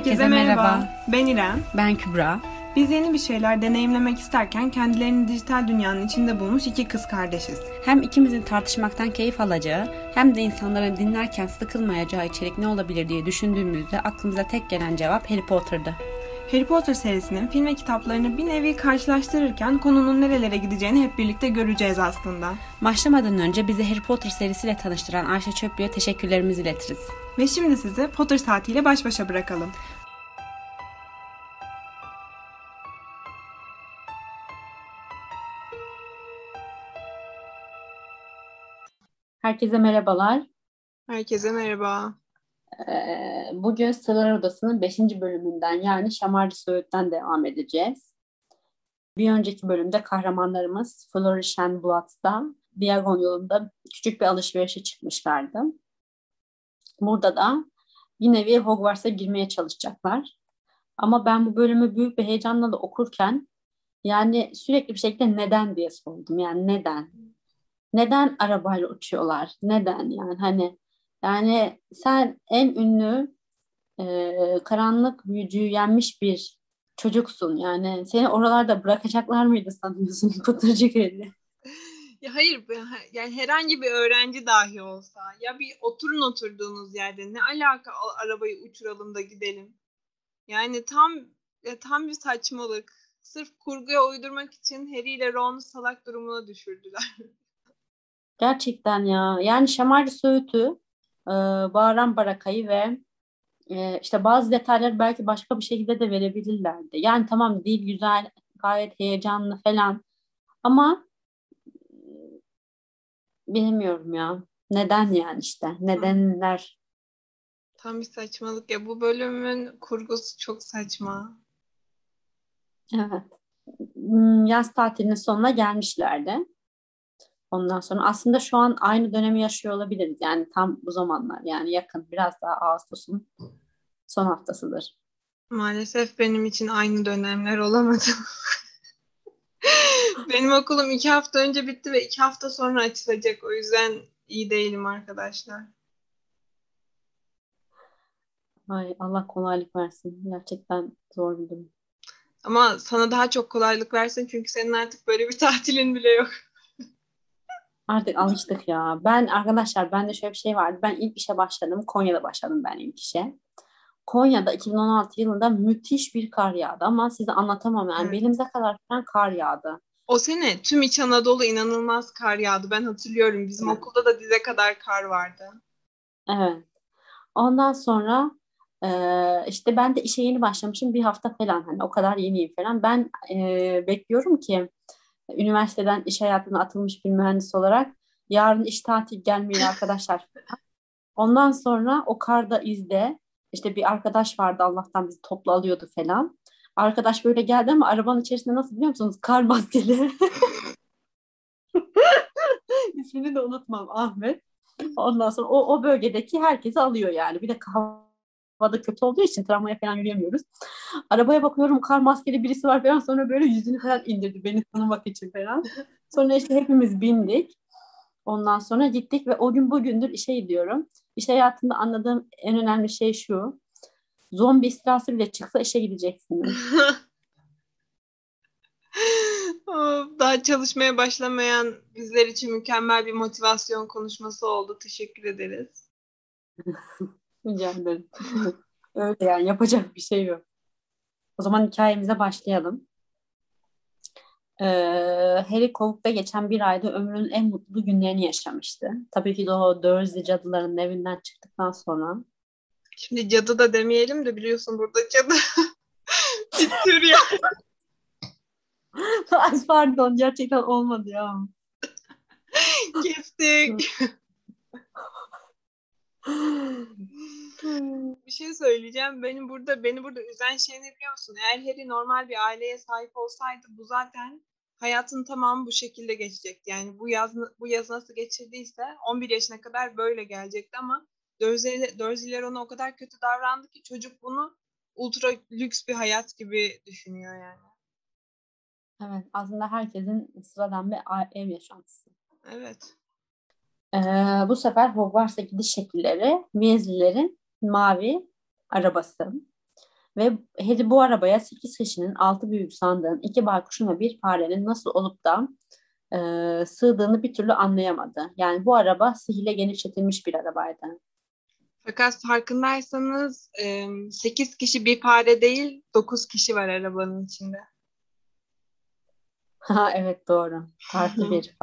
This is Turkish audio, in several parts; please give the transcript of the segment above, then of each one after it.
Herkese merhaba. Ben İrem. Ben Kübra. Biz yeni bir şeyler deneyimlemek isterken kendilerini dijital dünyanın içinde bulmuş iki kız kardeşiz. Hem ikimizin tartışmaktan keyif alacağı hem de insanların dinlerken sıkılmayacağı içerik ne olabilir diye düşündüğümüzde aklımıza tek gelen cevap Harry Potter'dı. Harry Potter serisinin film ve kitaplarını bir nevi karşılaştırırken konunun nerelere gideceğini hep birlikte göreceğiz aslında. Başlamadan önce bizi Harry Potter serisiyle tanıştıran Ayşe Çöplü'ye teşekkürlerimizi iletiriz. Ve şimdi sizi Potter saatiyle baş başa bırakalım. Herkese merhabalar. Herkese merhaba. Bugün Sırlar Odası'nın 5. bölümünden yani Şamarcı Söğüt'ten devam edeceğiz. Bir önceki bölümde kahramanlarımız Flourish and Bloods'da Diagon yolunda küçük bir alışverişe çıkmışlardı. Burada da bir nevi Hogwarts'a girmeye çalışacaklar. Ama ben bu bölümü büyük bir heyecanla da okurken yani sürekli bir şekilde neden diye sordum. Yani neden? Neden arabayla uçuyorlar? Neden yani hani yani sen en ünlü e, karanlık büyücüyü yenmiş bir çocuksun. Yani seni oralarda bırakacaklar mıydı sanıyorsun Pıtırcık eli? Ya hayır yani herhangi bir öğrenci dahi olsa ya bir oturun oturduğunuz yerde ne alaka arabayı uçuralım da gidelim. Yani tam ya tam bir saçmalık. Sırf kurguya uydurmak için Harry ile Ron'u salak durumuna düşürdüler. Gerçekten ya. Yani Şamarcı Söğüt'ü e, Bağıran Baraka'yı ve e, işte bazı detayları belki başka bir şekilde de verebilirlerdi. Yani tamam dil güzel, gayet heyecanlı falan ama e, bilmiyorum ya. Neden yani işte? Nedenler? Tam bir saçmalık ya. Bu bölümün kurgusu çok saçma. Evet. Hmm, yaz tatilinin sonuna gelmişlerdi. Ondan sonra aslında şu an aynı dönemi yaşıyor olabiliriz. Yani tam bu zamanlar yani yakın biraz daha Ağustos'un son haftasıdır. Maalesef benim için aynı dönemler olamadı. benim okulum iki hafta önce bitti ve iki hafta sonra açılacak. O yüzden iyi değilim arkadaşlar. Ay Allah kolaylık versin. Gerçekten zor bir durum. Ama sana daha çok kolaylık versin çünkü senin artık böyle bir tatilin bile yok. Artık alıştık ya. Ben arkadaşlar bende şöyle bir şey vardı. Ben ilk işe başladım. Konya'da başladım ben ilk işe. Konya'da 2016 yılında müthiş bir kar yağdı ama size anlatamam yani evet. belimize kadar falan kar yağdı. O sene tüm İç Anadolu inanılmaz kar yağdı. Ben hatırlıyorum. Bizim evet. okulda da dize kadar kar vardı. Evet. Ondan sonra e, işte ben de işe yeni başlamışım. Bir hafta falan hani o kadar yeniyim falan. Ben e, bekliyorum ki üniversiteden iş hayatına atılmış bir mühendis olarak yarın iş tatil gelmeyin arkadaşlar. Ondan sonra o karda izde işte bir arkadaş vardı Allah'tan bizi toplu alıyordu falan. Arkadaş böyle geldi ama arabanın içerisinde nasıl biliyor musunuz? Kar maskeli. İsmini de unutmam Ahmet. Ondan sonra o, o bölgedeki herkesi alıyor yani. Bir de havada kötü olduğu için tramvaya falan yürüyemiyoruz. Arabaya bakıyorum kar maskeli birisi var falan sonra böyle yüzünü falan indirdi beni tanımak için falan. Sonra işte hepimiz bindik. Ondan sonra gittik ve o gün bugündür işe gidiyorum. İş hayatında anladığım en önemli şey şu. Zombi istilası bile çıksa işe gideceksiniz. Daha çalışmaya başlamayan bizler için mükemmel bir motivasyon konuşması oldu. Teşekkür ederiz. Rica ederim. Öyle yani yapacak bir şey yok. O zaman hikayemize başlayalım. Ee, Harry Kovuk'ta geçen bir ayda ömrünün en mutlu günlerini yaşamıştı. Tabii ki de o Dursley cadıların evinden çıktıktan sonra. Şimdi cadı da demeyelim de biliyorsun burada cadı bir tür ya. Pardon gerçekten olmadı ya. Kestik. bir şey söyleyeceğim. Benim burada beni burada üzen şey ne biliyor musun? Eğer Harry normal bir aileye sahip olsaydı bu zaten hayatın tamamı bu şekilde geçecekti. Yani bu yaz bu yaz nasıl geçirdiyse 11 yaşına kadar böyle gelecekti ama Dursley'ler ona o kadar kötü davrandı ki çocuk bunu ultra lüks bir hayat gibi düşünüyor yani. Evet, aslında herkesin sıradan bir ev yaşantısı. Evet. Ee, bu sefer Hogwarts'a gidiş şekilleri Weasley'lerin mavi arabası. Ve Harry bu arabaya 8 kişinin 6 büyük sandığın, 2 baykuşun ve bir farenin nasıl olup da e, sığdığını bir türlü anlayamadı. Yani bu araba sihirle genişletilmiş bir arabaydı. Fakat farkındaysanız 8 kişi bir fare değil 9 kişi var arabanın içinde. Ha evet doğru. Artı bir.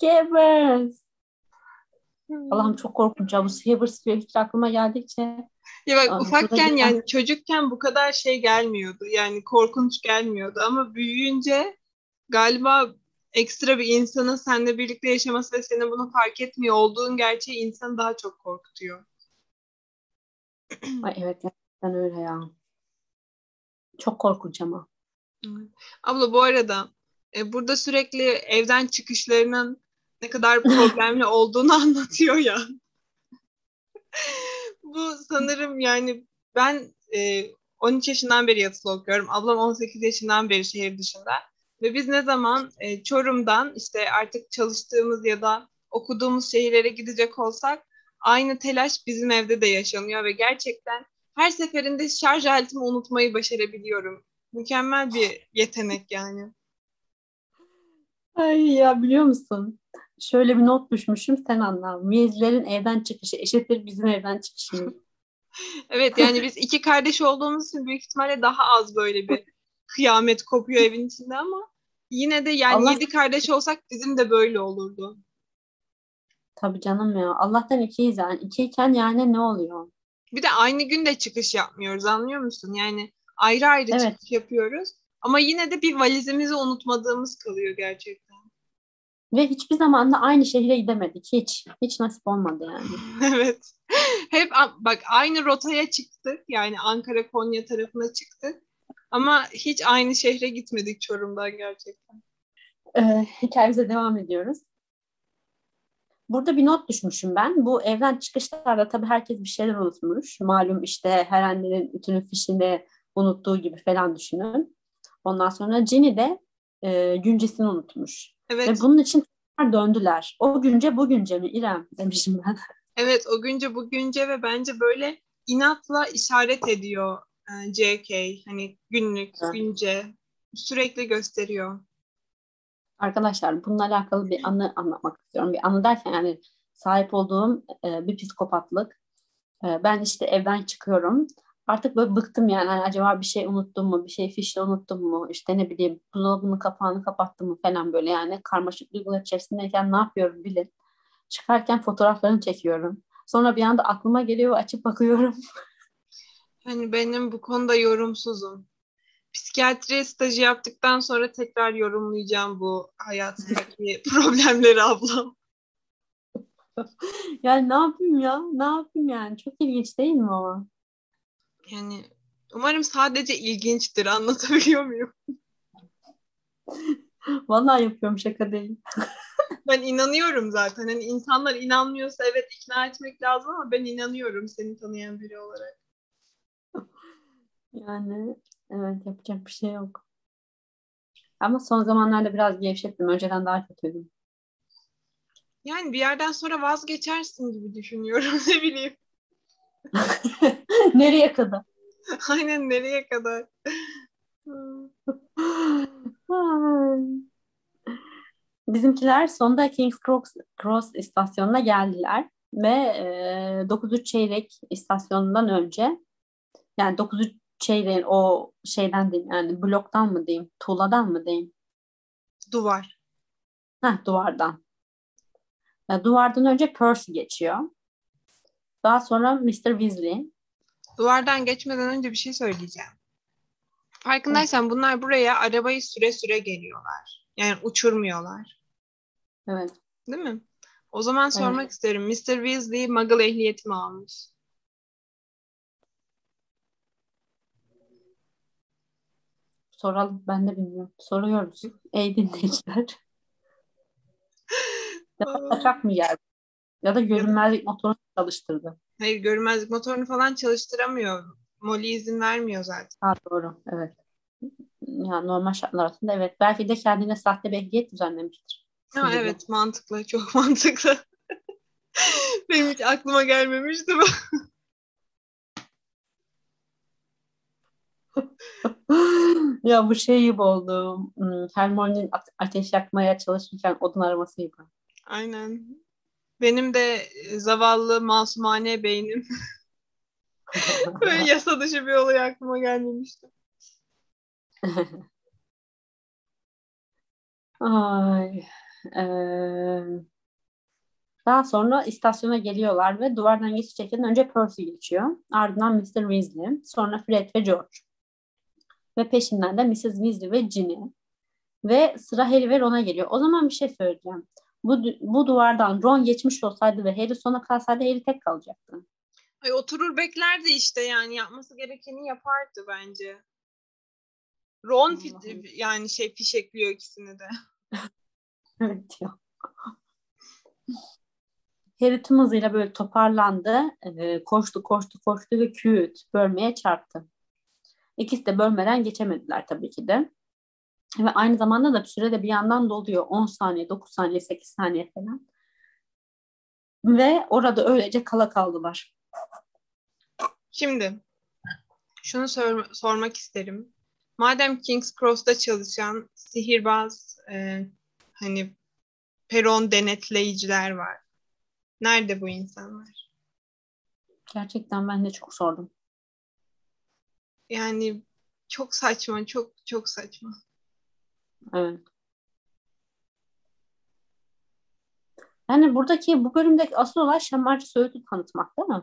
Scabbers. Scabbers. Allah'ım çok korkunç ya. Bu Scabbers diyor hiç aklıma geldikçe. Ya bak Aa, ufakken yani çocukken bu kadar şey gelmiyordu. Yani korkunç gelmiyordu ama büyüyünce galiba ekstra bir insanın seninle birlikte yaşaması ve senin bunu fark etmiyor olduğun gerçeği insanı daha çok korkutuyor. Ay evet gerçekten öyle ya. Çok korkunç ama. Abla bu arada e, burada sürekli evden çıkışlarının ne kadar problemli olduğunu anlatıyor ya. bu sanırım yani ben e, 13 yaşından beri yatılı okuyorum. Ablam 18 yaşından beri şehir dışında. Ve biz ne zaman e, Çorum'dan işte artık çalıştığımız ya da okuduğumuz şehirlere gidecek olsak aynı telaş bizim evde de yaşanıyor ve gerçekten her seferinde şarj aletimi unutmayı başarabiliyorum. Mükemmel bir yetenek yani. Ay ya biliyor musun? Şöyle bir not düşmüşüm sen anla. Miyezlerin evden çıkışı eşittir bizim evden çıkışımız. evet yani biz iki kardeş olduğumuz için büyük ihtimalle daha az böyle bir kıyamet kopuyor evin içinde ama yine de yani Allah... yedi kardeş olsak bizim de böyle olurdu. Tabii canım ya. Allah'tan ikiyiz yani. İkiyken yani ne oluyor? Bir de aynı günde çıkış yapmıyoruz anlıyor musun? Yani ayrı ayrı evet. çıkış yapıyoruz. Ama yine de bir valizimizi unutmadığımız kalıyor gerçekten. Ve hiçbir zaman da aynı şehre gidemedik. Hiç. Hiç nasip olmadı yani. evet. Hep bak aynı rotaya çıktık. Yani Ankara Konya tarafına çıktık. Ama hiç aynı şehre gitmedik Çorum'dan gerçekten. Ee, hikayemize devam ediyoruz. Burada bir not düşmüşüm ben. Bu evden çıkışlarda tabii herkes bir şeyler unutmuş. Malum işte her annenin ütünün fişini unuttuğu gibi falan düşünün. Ondan sonra Jenny de e, güncesini unutmuş. Evet. Ve bunun için döndüler. O günce bugünce mi İrem demişim ben. Evet o günce bugünce ve bence böyle inatla işaret ediyor e, JK. Hani günlük, evet. günce sürekli gösteriyor. Arkadaşlar bununla alakalı bir anı anlatmak istiyorum. Bir anı derken yani sahip olduğum e, bir psikopatlık. E, ben işte evden çıkıyorum. Artık böyle bıktım yani. Hani acaba bir şey unuttum mu? Bir şey fişle unuttum mu? İşte ne bileyim buzdolabının kapağını kapattım mı falan böyle yani. Karmaşık duygular içerisindeyken ne yapıyorum bilin. Çıkarken fotoğraflarını çekiyorum. Sonra bir anda aklıma geliyor açıp bakıyorum. Hani benim bu konuda yorumsuzum psikiyatri stajı yaptıktan sonra tekrar yorumlayacağım bu hayatındaki problemleri ablam. yani ne yapayım ya? Ne yapayım yani? Çok ilginç değil mi ama? Yani umarım sadece ilginçtir. Anlatabiliyor muyum? Vallahi yapıyorum şaka değil. ben inanıyorum zaten. Hani insanlar inanmıyorsa evet ikna etmek lazım ama ben inanıyorum seni tanıyan biri olarak. Yani Evet yapacak bir şey yok. Ama son zamanlarda biraz gevşettim. Önceden daha kötüydüm. Yani bir yerden sonra vazgeçersin gibi düşünüyorum. ne bileyim. nereye kadar? Aynen nereye kadar? Bizimkiler sonunda King's Cross, Cross istasyonuna geldiler ve e, 9 çeyrek istasyonundan önce yani 9 şeyden o şeyden diyeyim yani bloktan mı diyeyim, tuğladan mı diyeyim? Duvar. Heh, duvardan. Yani duvardan önce Percy geçiyor. Daha sonra Mr. Weasley. Duvardan geçmeden önce bir şey söyleyeceğim. Farkındaysan evet. bunlar buraya arabayı süre süre geliyorlar. Yani uçurmuyorlar. Evet. Değil mi? O zaman sormak evet. isterim. Mr. Weasley Muggle ehliyeti mi almış? Soralım. Ben de bilmiyorum. Soruyoruz. Ey dinleyiciler. kaçak mı geldi? Ya da görünmezlik motorunu çalıştırdı. Hayır görünmezlik motorunu falan çalıştıramıyor. Molly izin vermiyor zaten. Ha, doğru evet. Yani normal şartlar altında evet. Belki de kendine sahte bir ehliyet düzenlemiştir. Ha, evet mantıklı. Çok mantıklı. Benim hiç aklıma gelmemişti bu. ya bu şey gibi oldu. Hmm, Hermione'nin ateş yakmaya çalışırken odun araması gibi. Aynen. Benim de zavallı masumane beynim böyle yasa dışı bir olay aklıma gelmemişti. Ay. Ee, daha sonra istasyona geliyorlar ve duvardan geçecekten önce Percy geçiyor. Ardından Mr. Weasley, sonra Fred ve George. Ve peşinden de Mrs. Weasley ve Ginny. Ve sıra Harry ve Ron'a geliyor. O zaman bir şey söyleyeceğim. Bu, bu duvardan Ron geçmiş olsaydı ve Harry sona kalsaydı Harry tek kalacaktı. Ay, oturur beklerdi işte yani yapması gerekeni yapardı bence. Ron fi- yani şey fişekliyor ikisini de. evet ya. Harry tüm hızıyla böyle toparlandı. Ee, koştu, koştu, koştu ve küt bölmeye çarptı. İkisi de bölmeden geçemediler tabii ki de. Ve aynı zamanda da sürede bir yandan doluyor. 10 saniye, 9 saniye, 8 saniye falan. Ve orada öylece kala kaldılar. Şimdi şunu sor- sormak isterim. Madem King's Cross'ta çalışan sihirbaz e, hani peron denetleyiciler var. Nerede bu insanlar? Gerçekten ben de çok sordum. Yani çok saçma, çok çok saçma. Evet. Yani buradaki bu bölümdeki asıl olay şamarcı Söğüt'ü tanıtmak değil mi?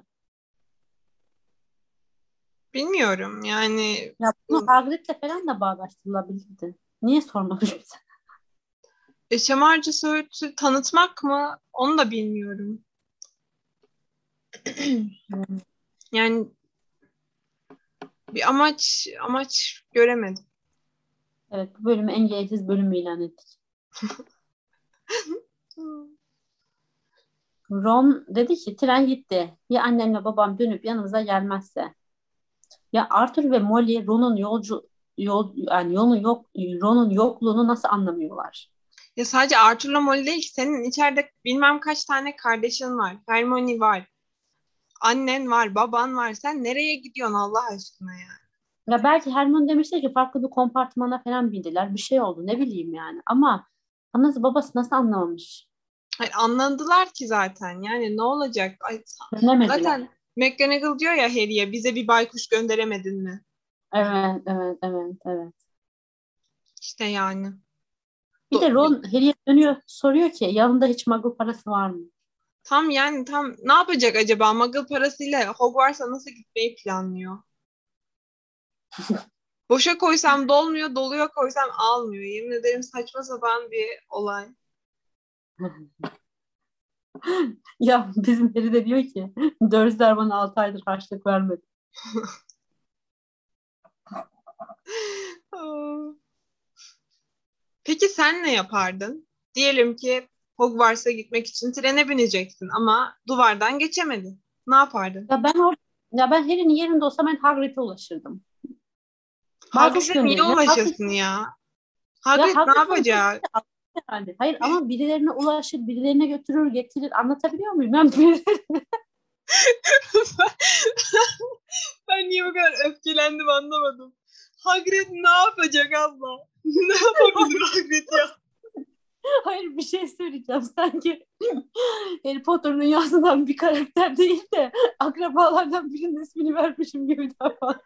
Bilmiyorum yani. Ya bunu Hagrid'le falan da bağdaştırılabilirdi. Niye sormadın bize? E, şamarcı Söğüt'ü tanıtmak mı? Onu da bilmiyorum. yani bir amaç amaç göremedim. Evet bu bölümü en gereksiz bölüm ilan ettik. Ron dedi ki tren gitti. Ya annemle babam dönüp yanımıza gelmezse. Ya Arthur ve Molly Ron'un yolcu yol yani yolun yok Ron'un yokluğunu nasıl anlamıyorlar? Ya sadece Arthur'la Molly değil senin içeride bilmem kaç tane kardeşin var. Hermione var. Annen var, baban var. Sen nereye gidiyorsun Allah aşkına ya? Ya belki Hermione demişti ki farklı bir kompartmana falan bindiler. Bir şey oldu ne bileyim yani. Ama anası babası nasıl anlamamış? Hayır, anladılar ki zaten. Yani ne olacak? Ay, Dönemediler. zaten McGonagall diyor ya Harry'e bize bir baykuş gönderemedin mi? Evet, evet, evet, evet. İşte yani. Bir de Ron Harry'e dönüyor soruyor ki yanında hiç muggle parası var mı? Tam yani tam ne yapacak acaba? Muggle parasıyla Hogwarts'a nasıl gitmeyi planlıyor? Boşa koysam dolmuyor, doluyor koysam almıyor. Yemin ederim saçma sapan bir olay. ya bizim biri de diyor ki Dörzler bana 6 aydır harçlık vermedi. Peki sen ne yapardın? Diyelim ki Hogwarts'a gitmek için trene bineceksin ama duvardan geçemedin. Ne yapardın? Ya ben or ya ben Harry'nin yerinde olsam ben Hagrid'e ulaşırdım. Hagrid'e niye ulaşasın ya? Hagrid, ya, ne yapacak? Yani. Hayır ama birilerine ulaşır, birilerine götürür, getirir. Anlatabiliyor muyum? Ben birilerine... ben niye bu kadar öfkelendim anlamadım. Hagrid ne yapacak abla? ne yapabilir Hagrid ya? Hayır bir şey söyleyeceğim. Sanki Harry Potter'ın yazılan bir karakter değil de akrabalardan birinin ismini vermişim gibi davrandım.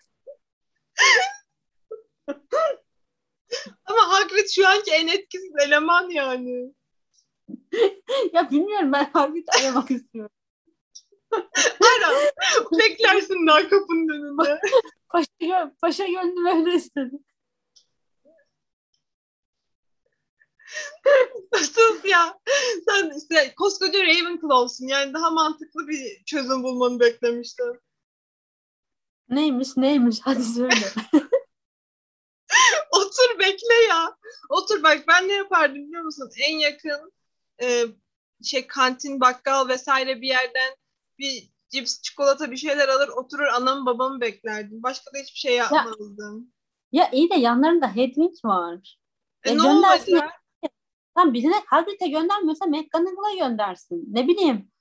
Ama Hagrid şu anki en etkisiz eleman yani. ya bilmiyorum ben Hagrid aramak istiyorum. Ara. Beklersin daha kapının önünde. paşa, paşa gönlüm öyle istedi. Sus ya. Sen işte koskoca Ravenclaw'sun. Yani daha mantıklı bir çözüm bulmanı beklemiştim. Neymiş neymiş hadi söyle. Bekle ya. Otur bak ben ne yapardım biliyor musun? En yakın e, şey kantin, bakkal vesaire bir yerden bir cips, çikolata bir şeyler alır oturur anamı babamı beklerdim. Başka da hiçbir şey yapmazdım. Ya, ya iyi de yanlarında Hedwig var. E, e ne olacak? Tam birine Hagrid'e göndermiyorsa McGonagall'a göndersin. Ne bileyim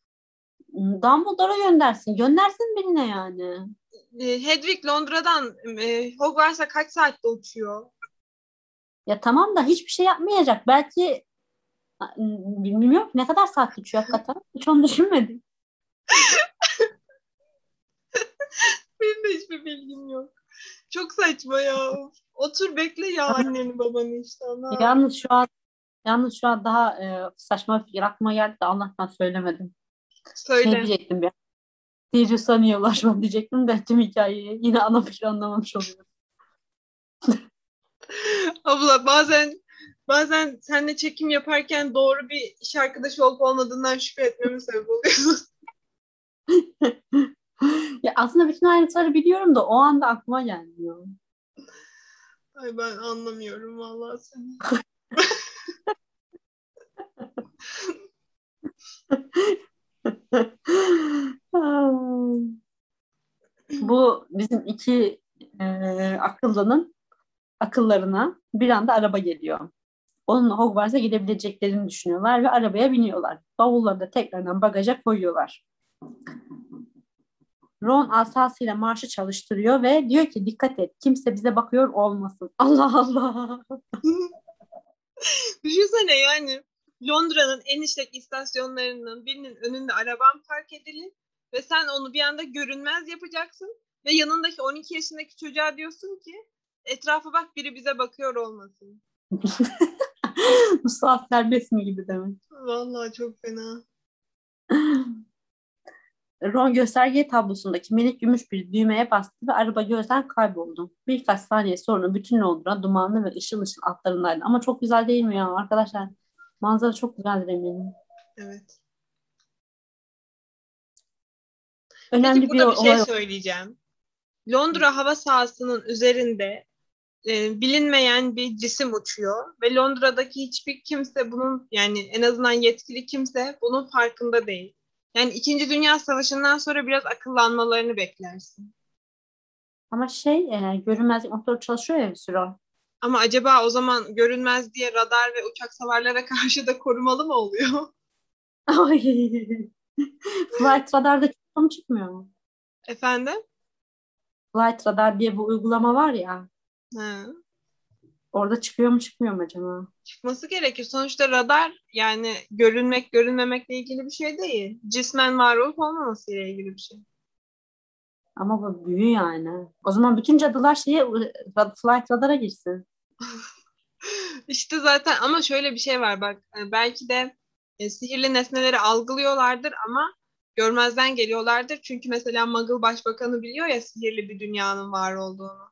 Dumbledore'a göndersin. Göndersin birine yani. E, Hedwig Londra'dan e, Hogwarts'a kaç saatte uçuyor? Ya tamam da hiçbir şey yapmayacak. Belki bilmiyorum ne kadar saat geçiyor hakikaten. Hiç onu düşünmedim. Benim de hiçbir bilgim yok. Çok saçma ya. Otur bekle ya anneni babanı işte. Allah. Yalnız şu an yalnız şu an daha e, saçma bir fikir aklıma geldi de Allah'tan söylemedim. Söyle. Şey diyecektim bir. Sirius'a niye ulaşmam diyecektim de tüm hikayeyi yine ana fikri anlamamış oluyorum. Abla bazen bazen seninle çekim yaparken doğru bir iş arkadaşı olup olmadığından şüphe etmeme sebep oluyorsun. ya aslında bütün ayrıntıları biliyorum da o anda aklıma gelmiyor. Ay ben anlamıyorum vallahi seni. Bu bizim iki e, akıllının akıllarına bir anda araba geliyor. Onunla Hogwarts'a gidebileceklerini düşünüyorlar ve arabaya biniyorlar. Bavulları da tekrardan bagaja koyuyorlar. Ron asasıyla marşı çalıştırıyor ve diyor ki dikkat et kimse bize bakıyor olmasın. Allah Allah. Düşünsene yani Londra'nın en işlek istasyonlarının birinin önünde araban park edilir ve sen onu bir anda görünmez yapacaksın ve yanındaki 12 yaşındaki çocuğa diyorsun ki etrafa bak biri bize bakıyor olmasın. Saat serbest mi gibi demek. Vallahi çok fena. Ron gösterge tablosundaki minik gümüş bir düğmeye bastı ve araba gözden kayboldu. Birkaç saniye sonra bütün Londra dumanlı ve ışıl ışıl altlarındaydı. Ama çok güzel değil mi ya arkadaşlar? Manzara çok güzeldir eminim. Evet. Önemli Peki bir burada bir şey olay. söyleyeceğim. Londra hava sahasının üzerinde e, bilinmeyen bir cisim uçuyor ve Londra'daki hiçbir kimse bunun yani en azından yetkili kimse bunun farkında değil. Yani İkinci Dünya Savaşı'ndan sonra biraz akıllanmalarını beklersin. Ama şey e, görünmezlik motoru çalışıyor ya bir süre. Ama acaba o zaman görünmez diye radar ve uçak savarlara karşı da korumalı mı oluyor? Ay. Flight Radar'da çıkıyor mu çıkmıyor mu? Efendim? Flight Radar diye bu uygulama var ya. Orada çıkıyor mu çıkmıyor mu acaba? Çıkması gerekiyor. Sonuçta radar yani görünmek görünmemekle ilgili bir şey değil. Cismen var olup olmaması ile ilgili bir şey. Ama bu büyü yani. O zaman bütün cadılar şeye Flight Radar'a girsin. İşte zaten ama şöyle bir şey var bak e, belki de e, sihirli nesneleri algılıyorlardır ama görmezden geliyorlardır. Çünkü mesela Muggle Başbakanı biliyor ya sihirli bir dünyanın var olduğunu.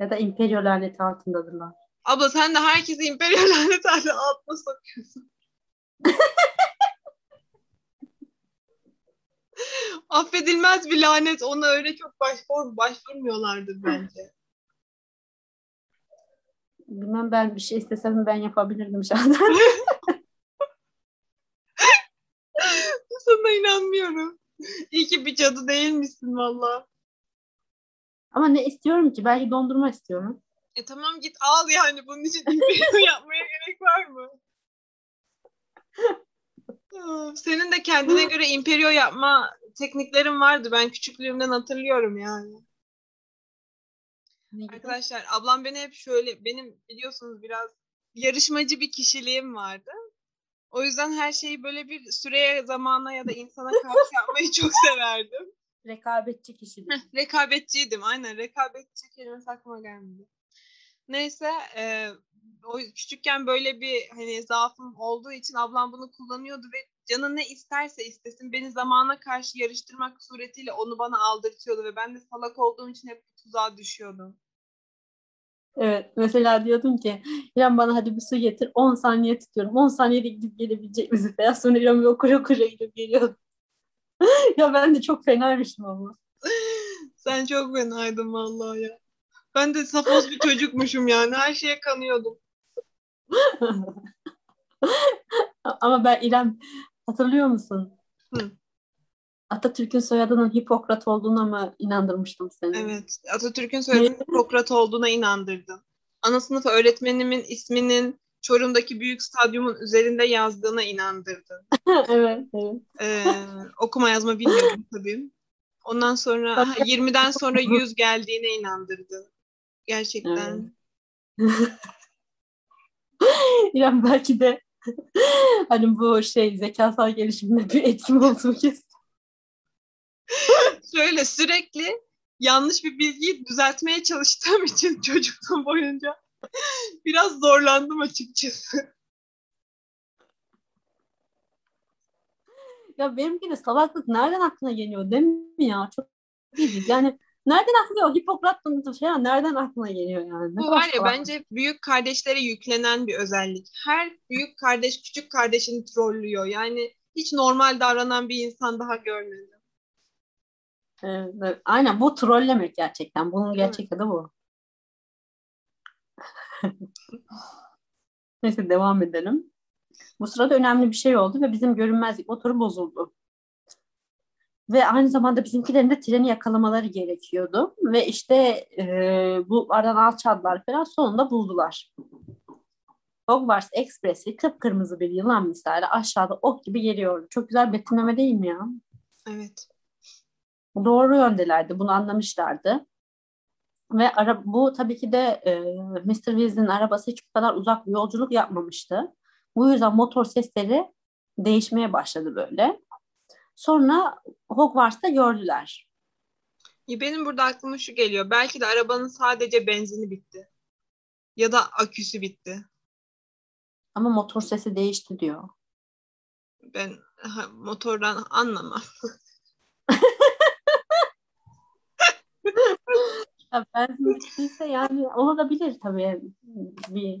Ya da İmperyo laneti altındadırlar. Abla sen de herkesi imperial lanet altına sokuyorsun. Affedilmez bir lanet. Ona öyle çok başvur, başvurmuyorlardır bence. Bilmem ben bir şey istesem ben yapabilirdim zaten. Sana inanmıyorum. İyi ki bir cadı değil misin valla. Ama ne istiyorum ki? Belki dondurma istiyorum. E tamam git al yani. Bunun için yapmaya gerek var mı? Senin de kendine göre imperio yapma tekniklerin vardı. Ben küçüklüğümden hatırlıyorum yani. Arkadaşlar ablam beni hep şöyle benim biliyorsunuz biraz yarışmacı bir kişiliğim vardı. O yüzden her şeyi böyle bir süreye, zamana ya da insana karşı yapmayı çok severdim. Rekabetçi kişilik. Rekabetçiydim aynen. Rekabetçi kelimesi aklıma gelmedi. Neyse e, o küçükken böyle bir hani zaafım olduğu için ablam bunu kullanıyordu ve canı ne isterse istesin beni zamana karşı yarıştırmak suretiyle onu bana aldırtıyordu ve ben de salak olduğum için hep tuzağa düşüyordum. Evet. Mesela diyordum ki İrem bana hadi bir su getir. 10 saniye tutuyorum. 10 saniyede gidip gelebilecek misin? Veya sonra İrem bir okura okura gidip geliyordu. ya ben de çok fenaymışım ama. Sen çok fenaydın vallahi ya. Ben de safoz bir çocukmuşum yani. Her şeye kanıyordum. ama ben İrem hatırlıyor musun? Hı. Atatürk'ün soyadının Hipokrat olduğuna mı inandırmıştım seni? Evet. Atatürk'ün soyadının Hipokrat olduğuna inandırdım. Ana sınıf öğretmenimin isminin Çorum'daki büyük stadyumun üzerinde yazdığına inandırdın. evet, evet. Ee, okuma yazma bilmiyorum tabii. Ondan sonra 20'den sonra 100 geldiğine inandırdın. Gerçekten. İrem belki de hani bu şey zekasal gelişimde bir etkim olduğu kesin. Şöyle sürekli yanlış bir bilgiyi düzeltmeye çalıştığım için çocukluğum boyunca biraz zorlandım açıkçası. Ya benimki de salaklık nereden aklına geliyor değil mi ya? Çok iyi. Yani nereden aklına Hipokrat'ın falan nereden aklına geliyor yani? Ne Bu var ya bence büyük kardeşlere yüklenen bir özellik. Her büyük kardeş küçük kardeşini trollüyor. Yani hiç normal davranan bir insan daha görmedim. Evet. Aynen bu trollemek gerçekten. Bunun gerçek adı bu. Neyse devam edelim. Bu sırada önemli bir şey oldu ve bizim görünmezlik motoru bozuldu. Ve aynı zamanda bizimkilerin de treni yakalamaları gerekiyordu. Ve işte e, bu aradan alçaldılar falan sonunda buldular. Hogwarts Express'i kıpkırmızı bir yılan misali aşağıda ok gibi geliyordu. Çok güzel betimleme değil mi ya? Evet. Doğru yöndelerdi. Bunu anlamışlardı. Ve ara, bu tabii ki de e, Mr. Weasley'nin arabası hiç bu kadar uzak bir yolculuk yapmamıştı. Bu yüzden motor sesleri değişmeye başladı böyle. Sonra Hogwarts'ta gördüler. Benim burada aklıma şu geliyor. Belki de arabanın sadece benzini bitti. Ya da aküsü bitti. Ama motor sesi değişti diyor. Ben ha, motordan anlamam. Ya benzin bittiyse yani olabilir tabii. Bir,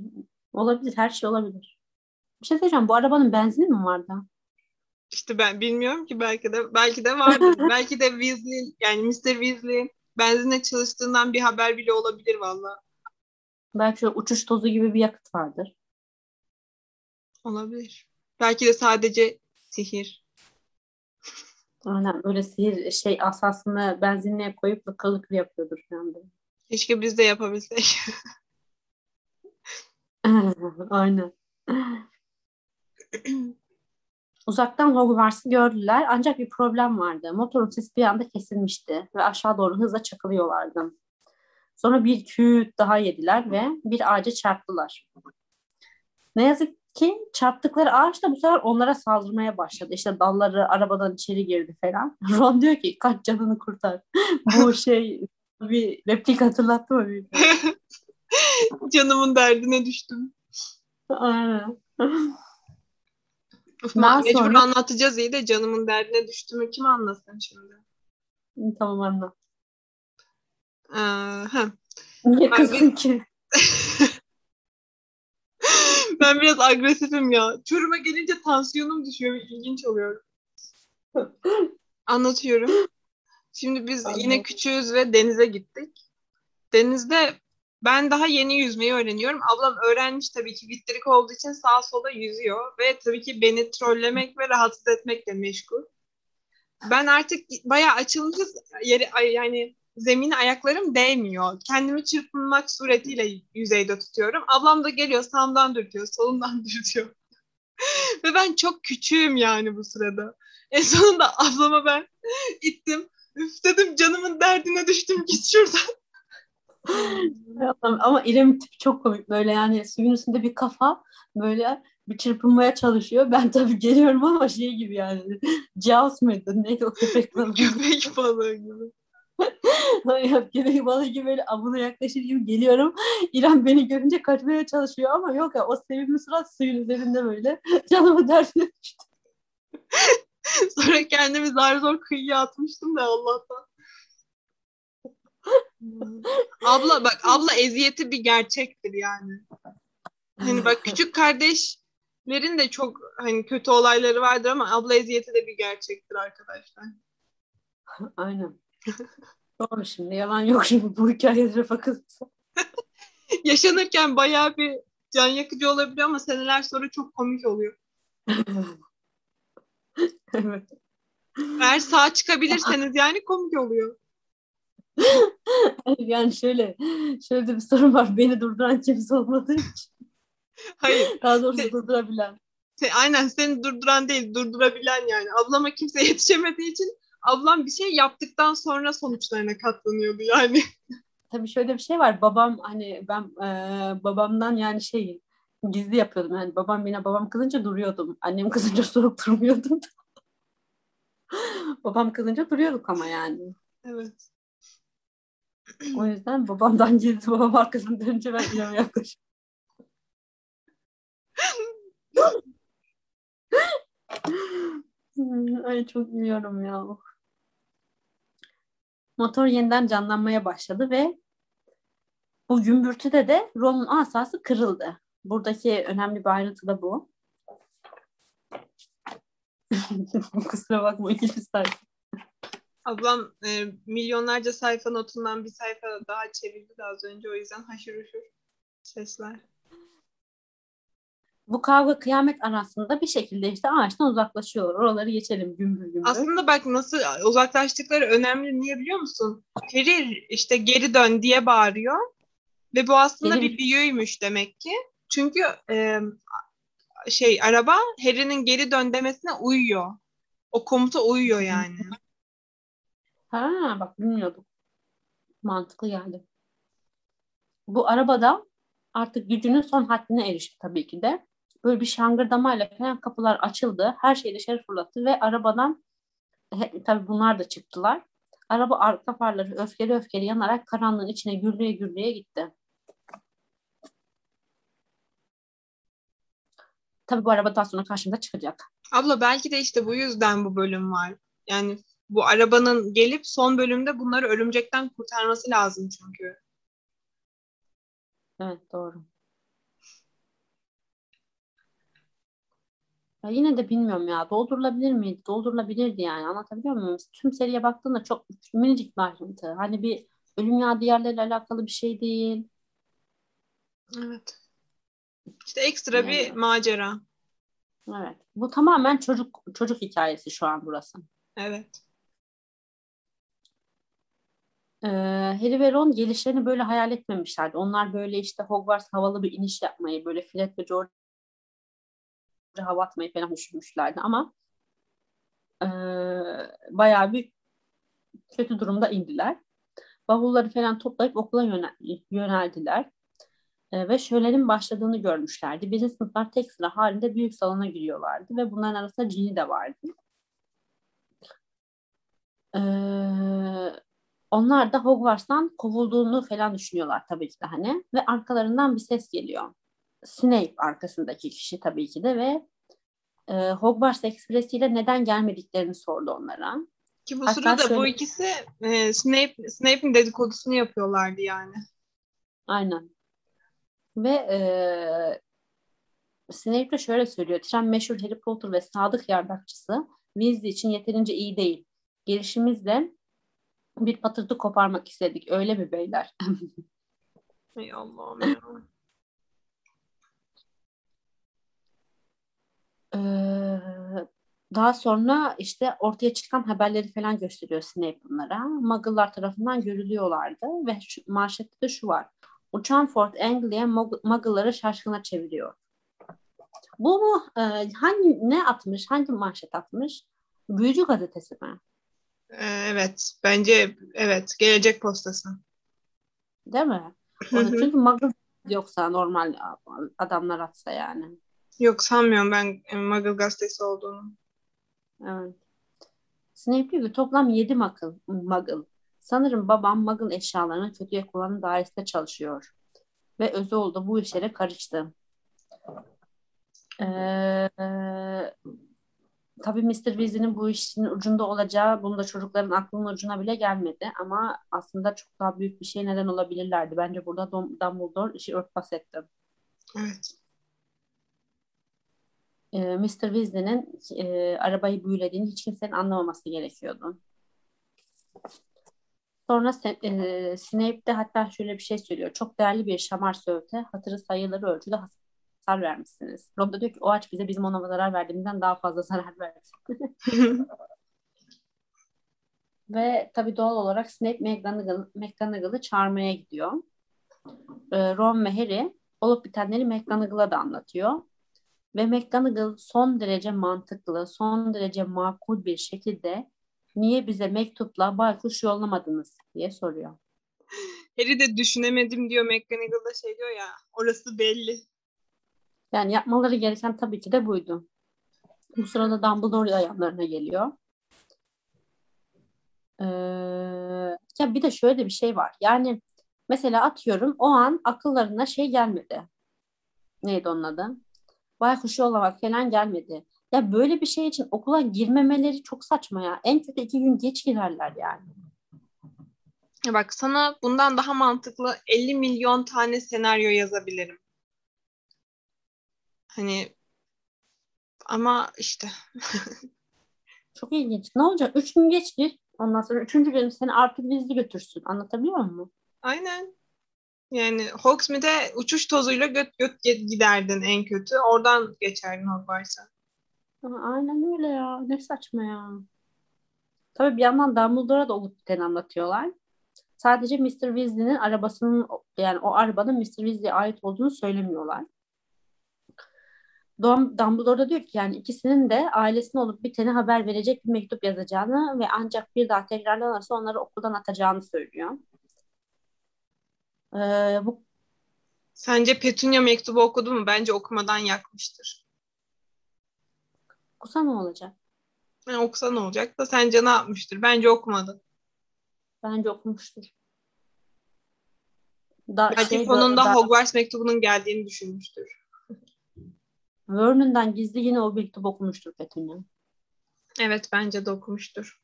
olabilir. Her şey olabilir. Bir şey söyleyeceğim. Bu arabanın benzini mi vardı? İşte ben bilmiyorum ki belki de belki de vardır. belki de Weasley yani Mr. Weasley benzinle çalıştığından bir haber bile olabilir valla. Belki şöyle uçuş tozu gibi bir yakıt vardır. Olabilir. Belki de sadece sihir. Aynen böyle sihir şey asasını benzinliğe koyup lıkır yapıyordur falan böyle. Keşke biz de yapabilsek. Aynen. Uzaktan Hogwarts'ı gördüler ancak bir problem vardı. Motorun sesi bir anda kesilmişti ve aşağı doğru hızla çakılıyorlardı. Sonra bir küt daha yediler ve bir ağaca çarptılar. Ne yazık ki çarptıkları ağaç da bu sefer onlara saldırmaya başladı. İşte dalları arabadan içeri girdi falan. Ron diyor ki kaç canını kurtar. bu şey bir replik hatırlattı mı? Canımın derdine düştüm. Aynen. Uf, Daha mecbur sonra- anlatacağız iyi de canımın derdine düştüğümü kim anlasın şimdi? Tamam anla. Ee, Ben kızdın ki? Ben biraz agresifim ya. Çorum'a gelince tansiyonum düşüyor. İlginç oluyor. Anlatıyorum. Şimdi biz Anladım. yine küçüğüz ve denize gittik. Denizde ben daha yeni yüzmeyi öğreniyorum. Ablam öğrenmiş tabii ki vitrik olduğu için sağa sola yüzüyor ve tabii ki beni trollemek ve rahatsız etmekle meşgul. Ben artık bayağı açılmışız yeri yani zemine ayaklarım değmiyor. Kendimi çırpınmak suretiyle yüzeyde tutuyorum. Ablam da geliyor sağımdan dürtüyor, solumdan dürtüyor. ve ben çok küçüğüm yani bu sırada. En sonunda ablama ben ittim. Üf dedim canımın derdine düştüm git şuradan. Ama- İrem'in tipi çok komik. Böyle yani suyun üstünde bir kafa böyle bir çırpınmaya çalışıyor. Ben tabii geliyorum ama şey gibi yani. Jaws mıydı? Neydi o köpek balığı? Köpek balığı gibi. Yok, köpek balığı gibi böyle avına yaklaşır gibi geliyorum. İrem beni görünce kaçmaya çalışıyor ama yok ya o sevimli surat suyun üzerinde böyle. Canımı derdine düştü. Sonra kendimi zar zor kıyıya atmıştım da Allah'tan. abla bak abla eziyeti bir gerçektir yani. Hani bak küçük kardeşlerin de çok hani kötü olayları vardır ama abla eziyeti de bir gerçektir arkadaşlar. Aynen. Doğru şimdi yalan yok şimdi bu hikayelere bakılırsa. Yaşanırken bayağı bir can yakıcı olabiliyor ama seneler sonra çok komik oluyor. evet. Eğer sağ çıkabilirseniz yani komik oluyor. Yani şöyle şöyle bir sorun var. Beni durduran kimse olmadığı için. Hayır. Daha doğrusu durdurabilen. Se- aynen seni durduran değil durdurabilen yani. Ablama kimse yetişemediği için ablam bir şey yaptıktan sonra sonuçlarına katlanıyordu yani. Tabii şöyle bir şey var. Babam hani ben e, babamdan yani şey gizli yapıyordum. Yani babam yine babam kızınca duruyordum. Annem kızınca sorup durmuyordum. babam kızınca duruyorduk ama yani. Evet. O yüzden babamdan gizli babam arkasını dönünce ben İrem'e yaklaşıyorum. Ay çok gülüyorum ya. Motor yeniden canlanmaya başladı ve bu gümbürtüde de Ron'un asası kırıldı. Buradaki önemli bir ayrıntı da bu. Kusura bakma ikinci sayfa. Ablam e, milyonlarca sayfa notundan bir sayfa daha çevirdi de az önce o yüzden haşır uşur sesler. Bu kavga kıyamet arasında bir şekilde işte ağaçtan uzaklaşıyorlar. Oraları geçelim gümbür gümbür. Aslında bak nasıl uzaklaştıkları önemli niye biliyor musun? Ferir işte geri dön diye bağırıyor. Ve bu aslında Geri- bir büyüymüş demek ki. Çünkü e, şey araba Harry'nin geri dön demesine uyuyor. O komuta uyuyor yani. Ha bak bilmiyordum. Mantıklı geldi. Bu arabada artık gücünün son haddine erişti tabii ki de. Böyle bir şangırdamayla falan kapılar açıldı. Her şeyi dışarı fırlattı ve arabadan he, tabii bunlar da çıktılar. Araba arka farları öfkeli öfkeli yanarak karanlığın içine gürleye gürleye gitti. Tabii bu araba daha sonra karşımıza çıkacak. Abla belki de işte bu yüzden bu bölüm var. Yani bu arabanın gelip son bölümde bunları örümcekten kurtarması lazım çünkü. Evet doğru. Ya yine de bilmiyorum ya. Doldurulabilir miydi? Doldurulabilirdi yani. Anlatabiliyor muyum? Tüm seriye baktığında çok minicik bir ayrıntı. Hani bir ölüm ya diğerleriyle alakalı bir şey değil. Evet. İşte ekstra bir Evet. macera. Evet. Bu tamamen çocuk çocuk hikayesi şu an burası. Evet. Ee, Harry ve Ron gelişlerini böyle hayal etmemişlerdi. Onlar böyle işte Hogwarts havalı bir iniş yapmayı, böyle Fred ve George hava atmayı falan düşünmüşlerdi ama ee, bayağı bir kötü durumda indiler. Bavulları falan toplayıp okula yönel- yöneldiler. Ee, ve şölenin başladığını görmüşlerdi. Birinci sınıflar tek sıra halinde büyük salona giriyorlardı ve bunların arasında Ginny de vardı. Ee, onlar da Hogwarts'tan kovulduğunu falan düşünüyorlar tabii ki de hani. Ve arkalarından bir ses geliyor. Snape arkasındaki kişi tabii ki de ve e, Hogwarts Ekspresi ile neden gelmediklerini sordu onlara. Ki bu Hatta sırada bu şöyle- ikisi e, Snape Snape'in dedikodusunu yapıyorlardı yani. Aynen. Ve e, Snape de şöyle söylüyor. Tren meşhur Harry Potter ve sadık yardakçısı Weasley için yeterince iyi değil. Gelişimizle bir patırtı koparmak istedik. Öyle mi beyler? Ey Allah'ım ya. Ee, daha sonra işte ortaya çıkan haberleri falan gösteriyor Snape bunlara. Muggle'lar tarafından görülüyorlardı ve şu, manşette de şu var. Uçan Fort Anglia Mug- Muggle'ları şaşkına çeviriyor. Bu mu? e, hangi ne atmış? Hangi manşet atmış? Büyücü gazetesi mi? E, evet. Bence evet. Gelecek postası. Değil mi? Çünkü Muggle yoksa normal adamlar atsa yani. Yok sanmıyorum ben e, Muggle gazetesi olduğunu. Evet. Snape diyor ki toplam 7 muggle, muggle. Sanırım babam muggle eşyalarını kötüye kullanım dairesinde çalışıyor. Ve Özoğlu da bu işlere karıştı. Ee, tabii Mr. Weasley'nin bu işin ucunda olacağı bunu da çocukların aklının ucuna bile gelmedi. Ama aslında çok daha büyük bir şey neden olabilirlerdi. Bence burada Dum- Dumbledore işi örtbas etti. Evet. E, Mr. Weasley'nin e, arabayı büyülediğini hiç kimsenin anlamaması gerekiyordu. Sonra e, Snape de hatta şöyle bir şey söylüyor. Çok değerli bir şamar söğüte hatırı sayıları ölçüde hasar vermişsiniz. Ron da diyor ki o ağaç bize bizim ona zarar verdiğimizden daha fazla zarar verdi. Ve tabii doğal olarak Snape McGonagall, McGonagall'ı çağırmaya gidiyor. E, Ron ve Harry olup bitenleri McGonagall'a da anlatıyor. Ve McGonagall son derece mantıklı, son derece makul bir şekilde niye bize mektupla baykuş yollamadınız diye soruyor. Harry de düşünemedim diyor. McGonagall da şey diyor ya. Orası belli. Yani yapmaları gereken tabii ki de buydu. Bu sırada Dumbledore yanlarına geliyor. Ee, ya bir de şöyle bir şey var. Yani mesela atıyorum o an akıllarına şey gelmedi. Neydi onun adı? Baykuş yollamak falan gelmedi. Ya böyle bir şey için okula girmemeleri çok saçma ya. En kötü iki gün geç girerler yani. Bak sana bundan daha mantıklı 50 milyon tane senaryo yazabilirim. Hani ama işte. Çok ilginç. Ne olacak? Üç gün geç gir. Ondan sonra üçüncü gün seni artık vizli götürsün. Anlatabiliyor muyum? Aynen. Yani Hogsmeade'e uçuş tozuyla göt göt giderdin en kötü. Oradan geçerdin Hogwarts'a. Aynen öyle ya. Ne saçma ya. Tabii bir yandan Dumbledore'a da olup biteni anlatıyorlar. Sadece Mr. Weasley'nin arabasının yani o arabanın Mr. Weasley'e ait olduğunu söylemiyorlar. Dumbledore da diyor ki yani ikisinin de ailesine olup biteni haber verecek bir mektup yazacağını ve ancak bir daha tekrarlanırsa onları okuldan atacağını söylüyor. Ee, bu Sence Petunia mektubu okudu mu? Bence okumadan yakmıştır. Okusa ne olacak? Yani okusa ne olacak da sence ne yapmıştır? Bence okumadı. Bence okumuştur. Da, Belki şey, sonunda da, Hogwarts mektubunun geldiğini düşünmüştür. Vernon'dan gizli yine o mektubu okumuştur Petunia. Evet bence de okumuştur.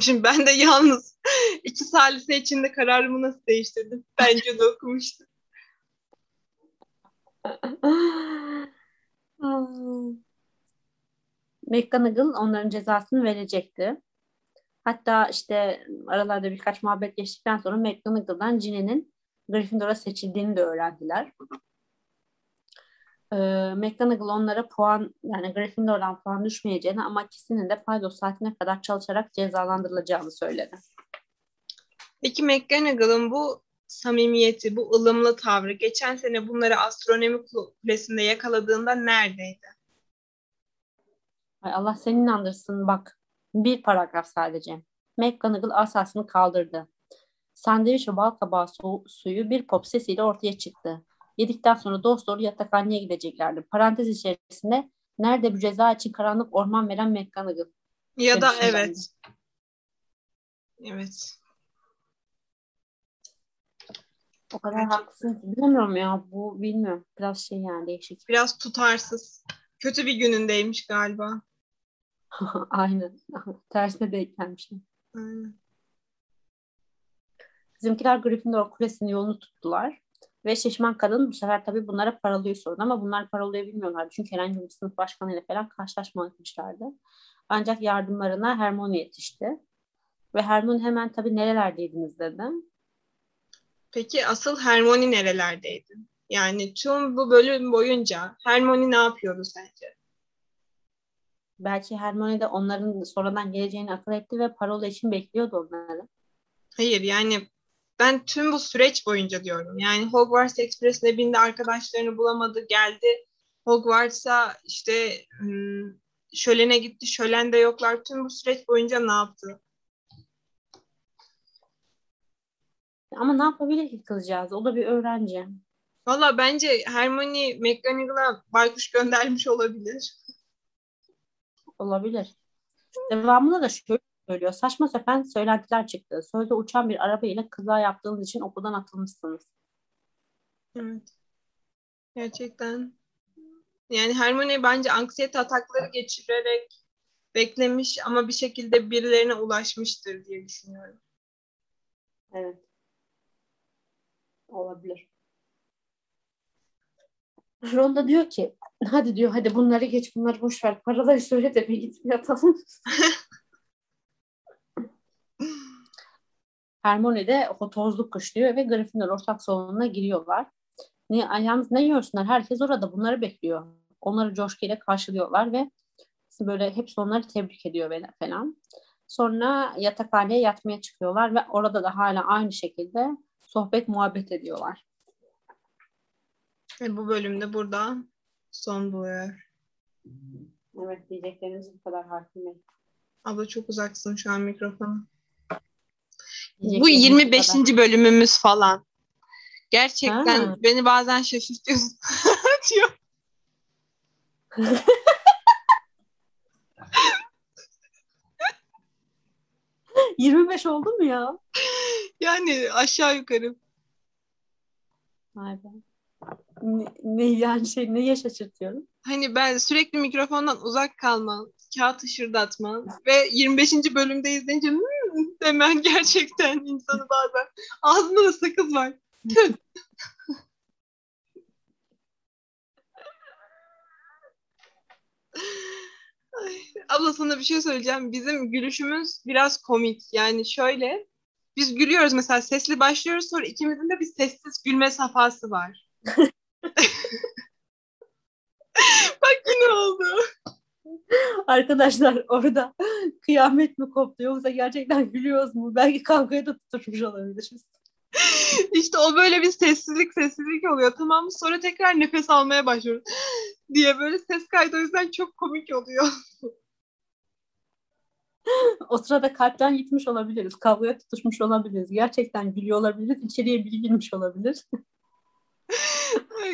Şimdi ben de yalnız iki salise içinde kararımı nasıl değiştirdim? Bence de okumuştum. McGonagall onların cezasını verecekti. Hatta işte aralarda birkaç muhabbet geçtikten sonra McGonagall'dan Ginny'nin Gryffindor'a seçildiğini de öğrendiler. Ee, McGonagall onlara puan yani Gryffindor'dan puan düşmeyeceğini ama ikisinin de paydos saatine kadar çalışarak cezalandırılacağını söyledi. Peki McGonagall'ın bu samimiyeti, bu ılımlı tavrı geçen sene bunları astronomi kulesinde yakaladığında neredeydi? Ay Allah seni inandırsın bak. Bir paragraf sadece. McGonagall asasını kaldırdı. Sandviç ve bal kabağı su- suyu bir pop sesiyle ortaya çıktı. Yedikten sonra dost doğru yatakhaneye gideceklerdi. Parantez içerisinde nerede bu ceza için karanlık orman veren McGonagall. Ya da evet. Evet. O kadar Gerçekten. haklısın. Bilmiyorum ya bu bilmiyorum. Biraz şey yani değişik. Biraz tutarsız. Kötü bir günündeymiş galiba. Aynen. Tersine denk gelmişim. Aynen. Bizimkiler Gryffindor Kulesi'nin yolunu tuttular. Ve şişman kadın bu sefer tabii bunlara paralıyı sordu ama bunlar paralıyı bilmiyorlardı. Çünkü herhangi bir sınıf başkanıyla falan karşılaşmamışlardı. Ancak yardımlarına Hermione yetişti. Ve Hermione hemen tabii nerelerdeydiniz dedi. Peki asıl Hermione nerelerdeydi? Yani tüm bu bölüm boyunca Hermione ne yapıyordu sence? Belki Hermione de onların sonradan geleceğini akıl etti ve parola için bekliyordu onları. Hayır yani ben tüm bu süreç boyunca diyorum. Yani Hogwarts Express'le bindi arkadaşlarını bulamadı geldi. Hogwarts'a işte hmm, şölene gitti. Şölen de yoklar. Tüm bu süreç boyunca ne yaptı? Ama ne yapabilir ki kızcağız? O da bir öğrenci. Valla bence Hermione McGonagall'a baykuş göndermiş olabilir. Olabilir. Devamında da şöyle söylüyor. Saçma sapan söylentiler çıktı. Sözde uçan bir araba ile kaza yaptığınız için okuldan atılmışsınız. Evet. Gerçekten. Yani Hermione bence anksiyete atakları geçirerek beklemiş ama bir şekilde birilerine ulaşmıştır diye düşünüyorum. Evet. Olabilir. Ron da diyor ki hadi diyor hadi bunları geç bunları boş ver. Paraları söyle de bir gidip yatalım. Hermione de o tozluk kışlıyor ve Gryffindor ortak salonuna giriyorlar. Ne, yalnız ne görsünler? Herkes orada bunları bekliyor. Onları coşkuyla karşılıyorlar ve böyle hepsi onları tebrik ediyor falan. Sonra yatakhaneye yatmaya çıkıyorlar ve orada da hala aynı şekilde sohbet muhabbet ediyorlar. Ve bu bölümde burada son buluyor. Evet diyeceklerimiz bu kadar hakim. Abla çok uzaksın şu an mikrofona. Bu 25. bölümümüz falan. Gerçekten ha. beni bazen şaşırtıyorsun. atıyor. Yirmi beş oldu mu ya? Yani aşağı yukarı. Vay be. Ne, ne yani şey neye şaşırtıyorum? Hani ben sürekli mikrofondan uzak kalman, kağıt ışırdatman ve 25. bölümde izleyince "Hmm" demen gerçekten insanı bazen. Ağzında da sakız var. Ay, abla sana bir şey söyleyeceğim. Bizim gülüşümüz biraz komik. Yani şöyle biz gülüyoruz mesela sesli başlıyoruz sonra ikimizin de bir sessiz gülme safhası var. Bak yine oldu. Arkadaşlar orada kıyamet mi koptu yoksa gerçekten gülüyoruz mu? Belki kavgaya da tutuşmuş olabiliriz. İşte o böyle bir sessizlik sessizlik oluyor tamam mı? Sonra tekrar nefes almaya başlıyoruz diye böyle ses kaydı o yüzden çok komik oluyor. O sırada kalpten gitmiş olabiliriz. Kavgaya tutuşmuş olabiliriz. Gerçekten gülüyor olabiliriz. İçeriye biri girmiş olabilir.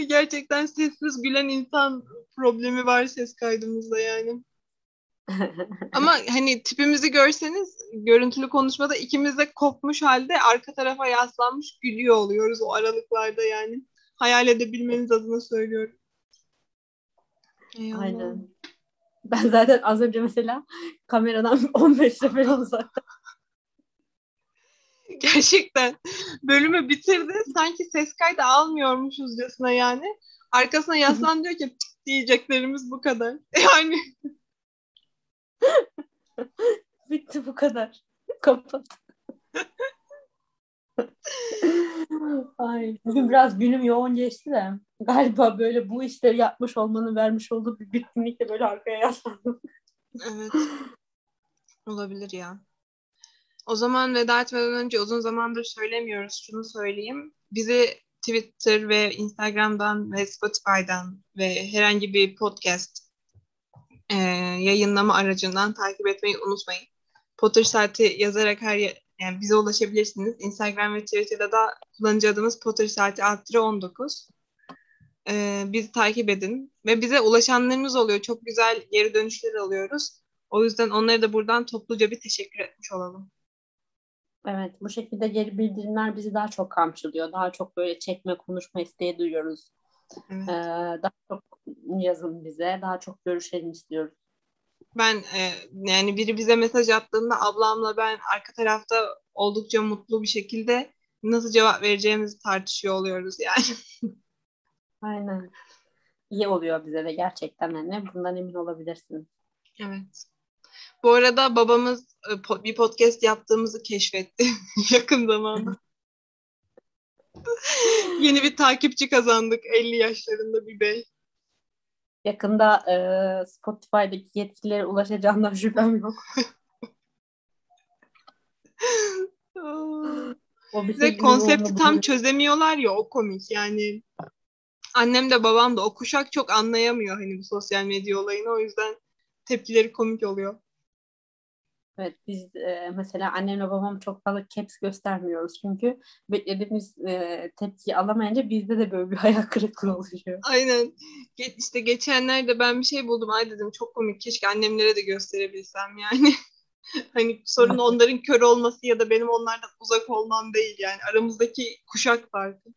Gerçekten sessiz gülen insan problemi var ses kaydımızda yani. Ama hani tipimizi görseniz görüntülü konuşmada ikimiz de kopmuş halde arka tarafa yaslanmış gülüyor oluyoruz o aralıklarda yani. Hayal edebilmeniz adına söylüyorum. Aynen. Ben zaten az önce mesela kameradan 15 sefer uzakta. Gerçekten bölümü bitirdi. Sanki ses kaydı almıyormuşuzcasına yani. Arkasına yaslan diyor ki diyeceklerimiz bu kadar. Yani Bitti bu kadar. Kapat. Ay, bugün biraz günüm yoğun geçti de galiba böyle bu işleri yapmış olmanın vermiş olduğu bir bitkinlikle böyle arkaya yaslandım. evet. Olabilir ya. O zaman veda etmeden önce uzun zamandır söylemiyoruz. Şunu söyleyeyim. Bizi Twitter ve Instagram'dan ve Spotify'dan ve herhangi bir podcast e, yayınlama aracından takip etmeyi unutmayın. Potter Saati yazarak her yani bize ulaşabilirsiniz. Instagram ve Twitter'da da kullanıcı adımız Potter Saati alt 19. E, bizi takip edin ve bize ulaşanlarınız oluyor. Çok güzel geri dönüşler alıyoruz. O yüzden onlara da buradan topluca bir teşekkür etmiş olalım. Evet, bu şekilde geri bildirimler bizi daha çok kamçılıyor. Daha çok böyle çekme, konuşma isteği duyuyoruz. Evet. Ee, daha çok yazın bize, daha çok görüşelim istiyoruz. Ben e, yani biri bize mesaj attığında ablamla ben arka tarafta oldukça mutlu bir şekilde nasıl cevap vereceğimizi tartışıyor oluyoruz yani. Aynen. İyi oluyor bize de gerçekten hani bundan emin olabilirsiniz. Evet. Bu arada babamız bir podcast yaptığımızı keşfetti yakın zamanda. Yeni bir takipçi kazandık 50 yaşlarında bir bey. Yakında e, Spotify'daki yetkililere ulaşacağından şüphem yok. O Ve sevgili konsepti tam çözemiyorlar ya o komik yani. Annem de babam da o kuşak çok anlayamıyor hani bu sosyal medya olayını o yüzden tepkileri komik oluyor. Evet biz e, mesela annemle babam çok fazla caps göstermiyoruz çünkü beklediğimiz e, tepkiyi alamayınca bizde de böyle bir hayal kırıklığı oluşuyor. Aynen. Ge- işte geçenlerde ben bir şey buldum. Ay dedim çok komik. Keşke annemlere de gösterebilsem yani. hani sorun onların kör olması ya da benim onlardan uzak olmam değil yani. Aramızdaki kuşak farkı.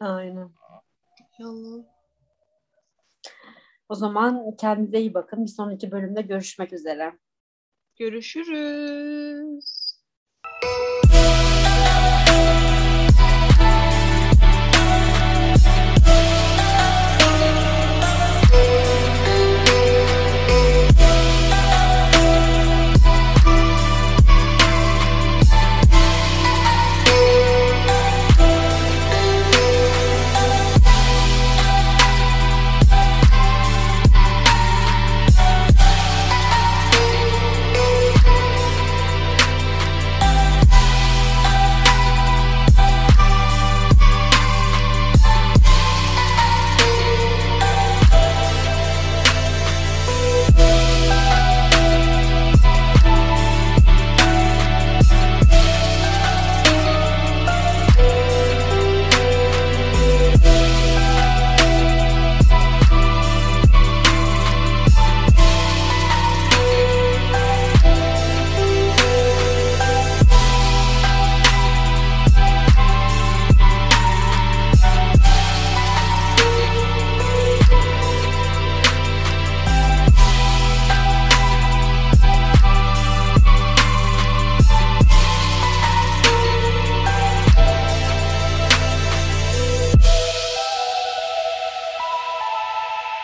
Aynen. Hay Allah. O zaman kendinize iyi bakın. Bir sonraki bölümde görüşmek üzere. Görüşürüz.